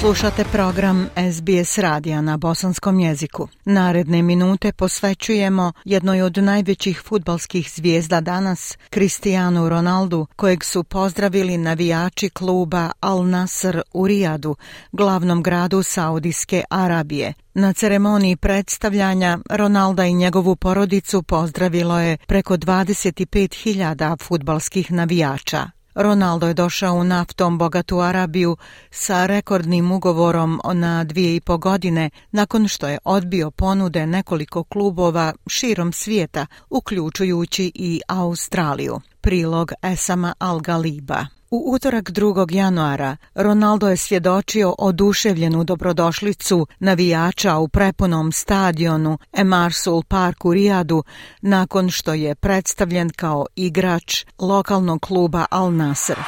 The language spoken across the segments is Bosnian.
Slušate program SBS radija na bosanskom jeziku. Naredne minute posvećujemo jednoj od najvećih futbalskih zvijezda danas, Cristiano Ronaldo, kojeg su pozdravili navijači kluba Al Nasr u Rijadu, glavnom gradu Saudijske Arabije. Na ceremoniji predstavljanja Ronalda i njegovu porodicu pozdravilo je preko 25.000 futbalskih navijača. Ronaldo je došao u naftom bogatu Arabiju sa rekordnim ugovorom na dvije i po godine nakon što je odbio ponude nekoliko klubova širom svijeta, uključujući i Australiju. Prilog Esama Al-Galiba. U utorak 2. januara Ronaldo je svjedočio oduševljenu dobrodošlicu navijača u prepunom stadionu Emarsul Park u Rijadu nakon što je predstavljen kao igrač lokalnog kluba Al Nasr.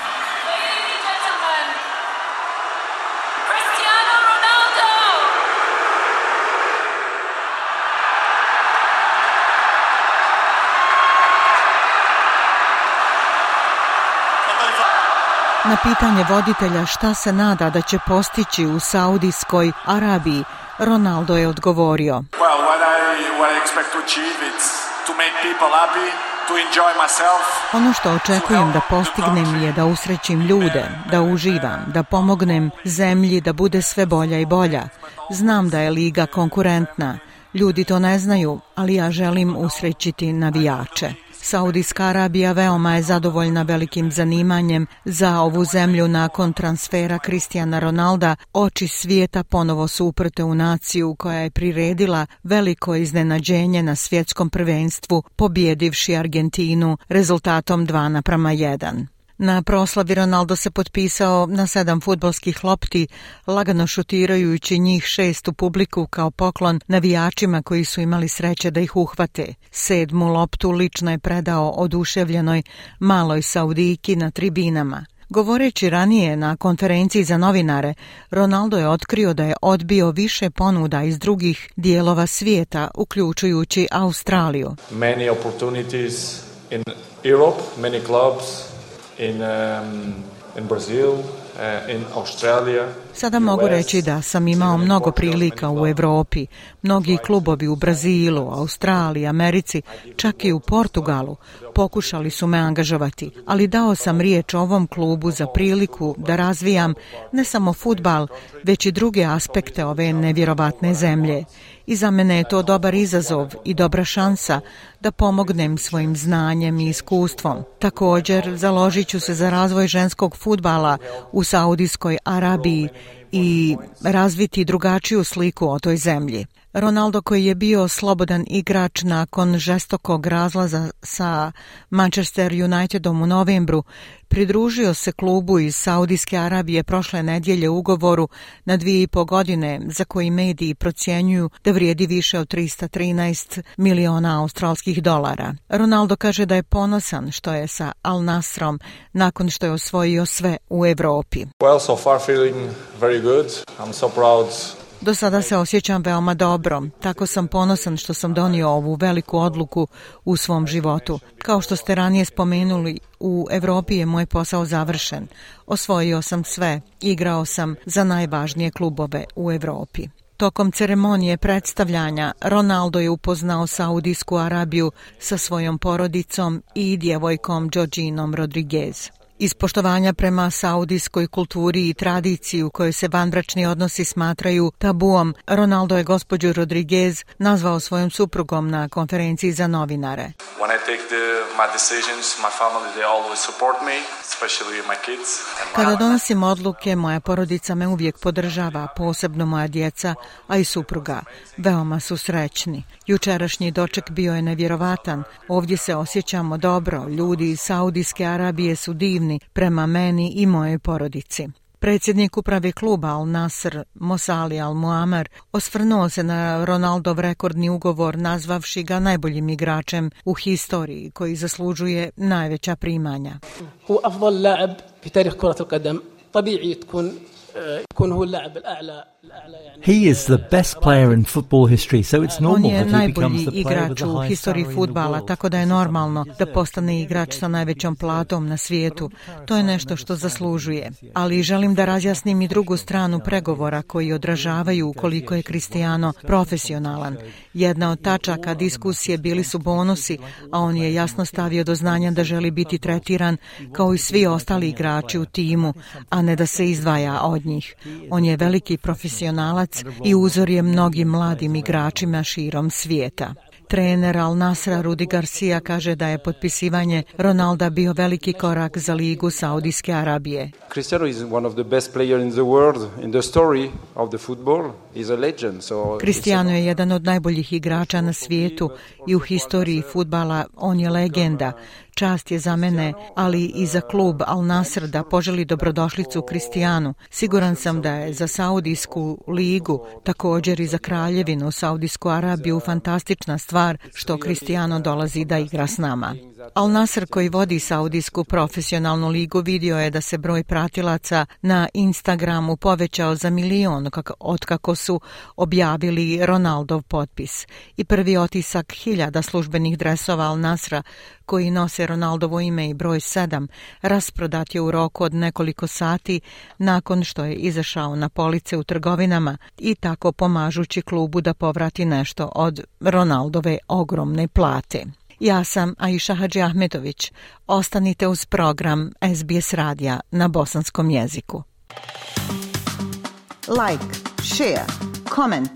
Na pitanje voditelja šta se nada da će postići u Saudijskoj Arabiji, Ronaldo je odgovorio. Well, what I, what I expect to achieve it's to make people happy. Ono što očekujem da postignem je da usrećim ljude, da uživam, da pomognem zemlji da bude sve bolja i bolja. Znam da je liga konkurentna, ljudi to ne znaju, ali ja želim usrećiti navijače. Saudijska Arabija veoma je zadovoljna velikim zanimanjem za ovu zemlju nakon transfera Kristijana Ronalda. Oči svijeta ponovo su uprte u naciju koja je priredila veliko iznenađenje na svjetskom prvenstvu pobjedivši Argentinu rezultatom 2 naprama 1. Na proslavi Ronaldo se potpisao na sedam futbolskih lopti, lagano šutirajući njih šest u publiku kao poklon navijačima koji su imali sreće da ih uhvate. Sedmu loptu lično je predao oduševljenoj maloj Saudijki na tribinama. Govoreći ranije na konferenciji za novinare, Ronaldo je otkrio da je odbio više ponuda iz drugih dijelova svijeta, uključujući Australiju. Many opportunities in Europe, many clubs, in um, in Brazil, uh, in Australia. Sada mogu reći da sam imao mnogo prilika u Evropi, mnogi klubovi u Brazilu, Australiji, Americi, čak i u Portugalu. Pokušali su me angažovati, ali dao sam riječ ovom klubu za priliku da razvijam ne samo futbal, već i druge aspekte ove nevjerovatne zemlje. I za mene je to dobar izazov i dobra šansa da pomognem svojim znanjem i iskustvom. Također, založit ću se za razvoj ženskog futbala u Saudijskoj Arabiji i razviti drugačiju sliku o toj zemlji. Ronaldo koji je bio slobodan igrač nakon žestokog razlaza sa Manchester Unitedom u novembru, pridružio se klubu iz Saudijske Arabije prošle nedjelje ugovoru na dvije i po godine za koji mediji procjenjuju da vrijedi više od 313 miliona australskih dolara. Ronaldo kaže da je ponosan što je sa Al Nasrom nakon što je osvojio sve u Evropi. Well, so far feeling very good. I'm so proud Do sada se osjećam veoma dobro. Tako sam ponosan što sam donio ovu veliku odluku u svom životu. Kao što ste ranije spomenuli, u Evropi je moj posao završen. Osvojio sam sve. Igrao sam za najvažnije klubove u Evropi. Tokom ceremonije predstavljanja Ronaldo je upoznao Saudijsku Arabiju sa svojom porodicom i djevojkom Georginom Rodriguez. Iz poštovanja prema saudijskoj kulturi i tradiciji u kojoj se vanbračni odnosi smatraju tabuom, Ronaldo je gospođu Rodriguez nazvao svojom suprugom na konferenciji za novinare. When I take the, my decisions, my family, they always support me, especially my kids. Kada donosim odluke, moja porodica me uvijek podržava, posebno moja djeca, a i supruga. Veoma su srećni. Jučerašnji doček bio je nevjerovatan. Ovdje se osjećamo dobro. Ljudi iz Saudijske Arabije su divni ljubavni prema meni i moje porodici. Predsjednik upravi kluba Al Nasr Mosali Al Muamar osvrnuo se na Ronaldov rekordni ugovor nazvavši ga najboljim igračem u historiji koji zaslužuje najveća primanja. Tabii tkun eh, tkun hu la'ab al-a'la He is the best player in football history, so it's normal that he becomes the player with the highest historiji futbala, tako da je normalno da postane igrač sa najvećom platom na svijetu. To je nešto što zaslužuje. Ali želim da razjasnim i drugu stranu pregovora koji odražavaju koliko je Cristiano profesionalan. Jedna od tačaka diskusije bili su bonusi, a on je jasno stavio do znanja da želi biti tretiran kao i svi ostali igrači u timu, a ne da se izdvaja od njih. On je veliki profesionalac i uzor je mnogim mladim igračima širom svijeta. Trener Al Nasra Rudi Garcia kaže da je potpisivanje Ronalda bio veliki korak za ligu Saudijske Arabije. Cristiano is one of the best player in the world in the story of the football. He's a legend. So Cristiano je jedan od najboljih igrača na svijetu i u historiji futbala on je legenda. Čast je za mene, ali i za klub Al Nasr da poželi dobrodošlicu Kristijanu. Siguran sam da je za Saudijsku ligu, također i za kraljevinu Saudijsku Arabiju fantastična stvar što Kristijano dolazi da igra s nama. Al Nasr koji vodi Saudijsku profesionalnu ligu vidio je da se broj pratilaca na Instagramu povećao za milion otkako su objavili Ronaldov potpis. I prvi otisak hiljada službenih dresova Al Nasra koji nose Ronaldovo ime i broj 7 rasprodat je u roku od nekoliko sati nakon što je izašao na police u trgovinama i tako pomažući klubu da povrati nešto od Ronaldove ogromne plate. Ja sam Aisha Hadži Ahmetović. Ostanite uz program SBS radija na bosanskom jeziku. Like, share, comment.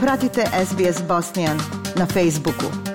Pratite SBS Bosnian na Facebooku.